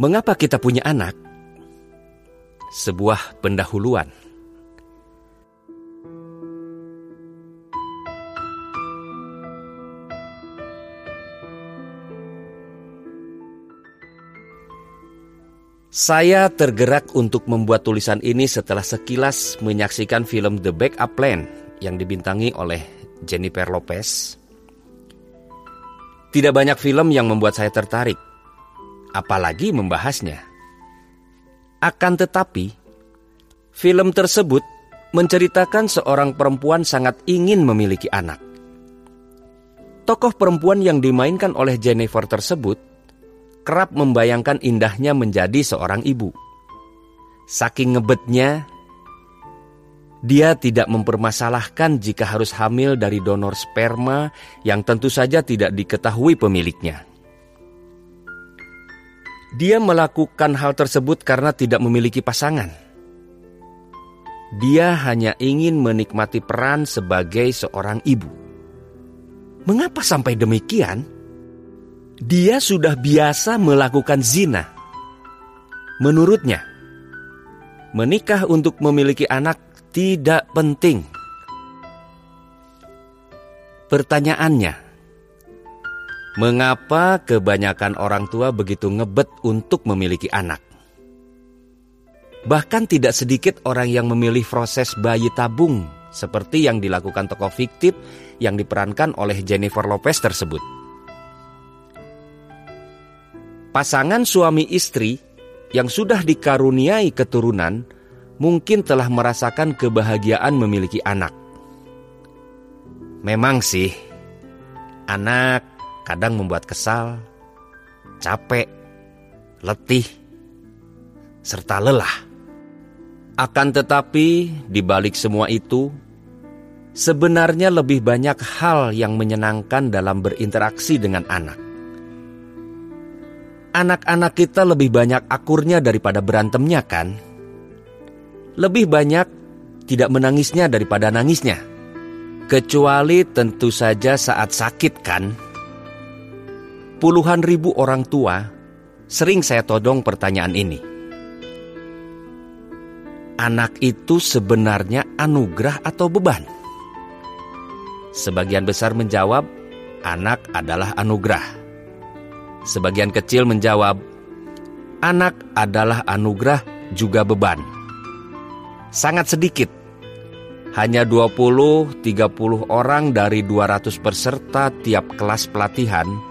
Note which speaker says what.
Speaker 1: Mengapa kita punya anak? Sebuah pendahuluan. Saya tergerak untuk membuat tulisan ini setelah sekilas menyaksikan film The Backup Plan yang dibintangi oleh Jennifer Lopez. Tidak banyak film yang membuat saya tertarik, apalagi membahasnya. Akan tetapi, film tersebut menceritakan seorang perempuan sangat ingin memiliki anak. Tokoh perempuan yang dimainkan oleh Jennifer tersebut kerap membayangkan indahnya menjadi seorang ibu. Saking ngebetnya, dia tidak mempermasalahkan jika harus hamil dari donor sperma yang tentu saja tidak diketahui pemiliknya. Dia melakukan hal tersebut karena tidak memiliki pasangan. Dia hanya ingin menikmati peran sebagai seorang ibu. Mengapa sampai demikian? dia sudah biasa melakukan zina. Menurutnya, menikah untuk memiliki anak tidak penting. Pertanyaannya, mengapa kebanyakan orang tua begitu ngebet untuk memiliki anak? Bahkan tidak sedikit orang yang memilih proses bayi tabung seperti yang dilakukan tokoh fiktif yang diperankan oleh Jennifer Lopez tersebut. Pasangan suami istri yang sudah dikaruniai keturunan mungkin telah merasakan kebahagiaan memiliki anak. Memang sih, anak kadang membuat kesal, capek, letih, serta lelah. Akan tetapi, di balik semua itu, sebenarnya lebih banyak hal yang menyenangkan dalam berinteraksi dengan anak anak-anak kita lebih banyak akurnya daripada berantemnya kan? Lebih banyak tidak menangisnya daripada nangisnya. Kecuali tentu saja saat sakit kan? Puluhan ribu orang tua sering saya todong pertanyaan ini. Anak itu sebenarnya anugerah atau beban? Sebagian besar menjawab, anak adalah anugerah. Sebagian kecil menjawab, anak adalah anugerah juga beban. Sangat sedikit, hanya 20-30 orang dari 200 peserta tiap kelas pelatihan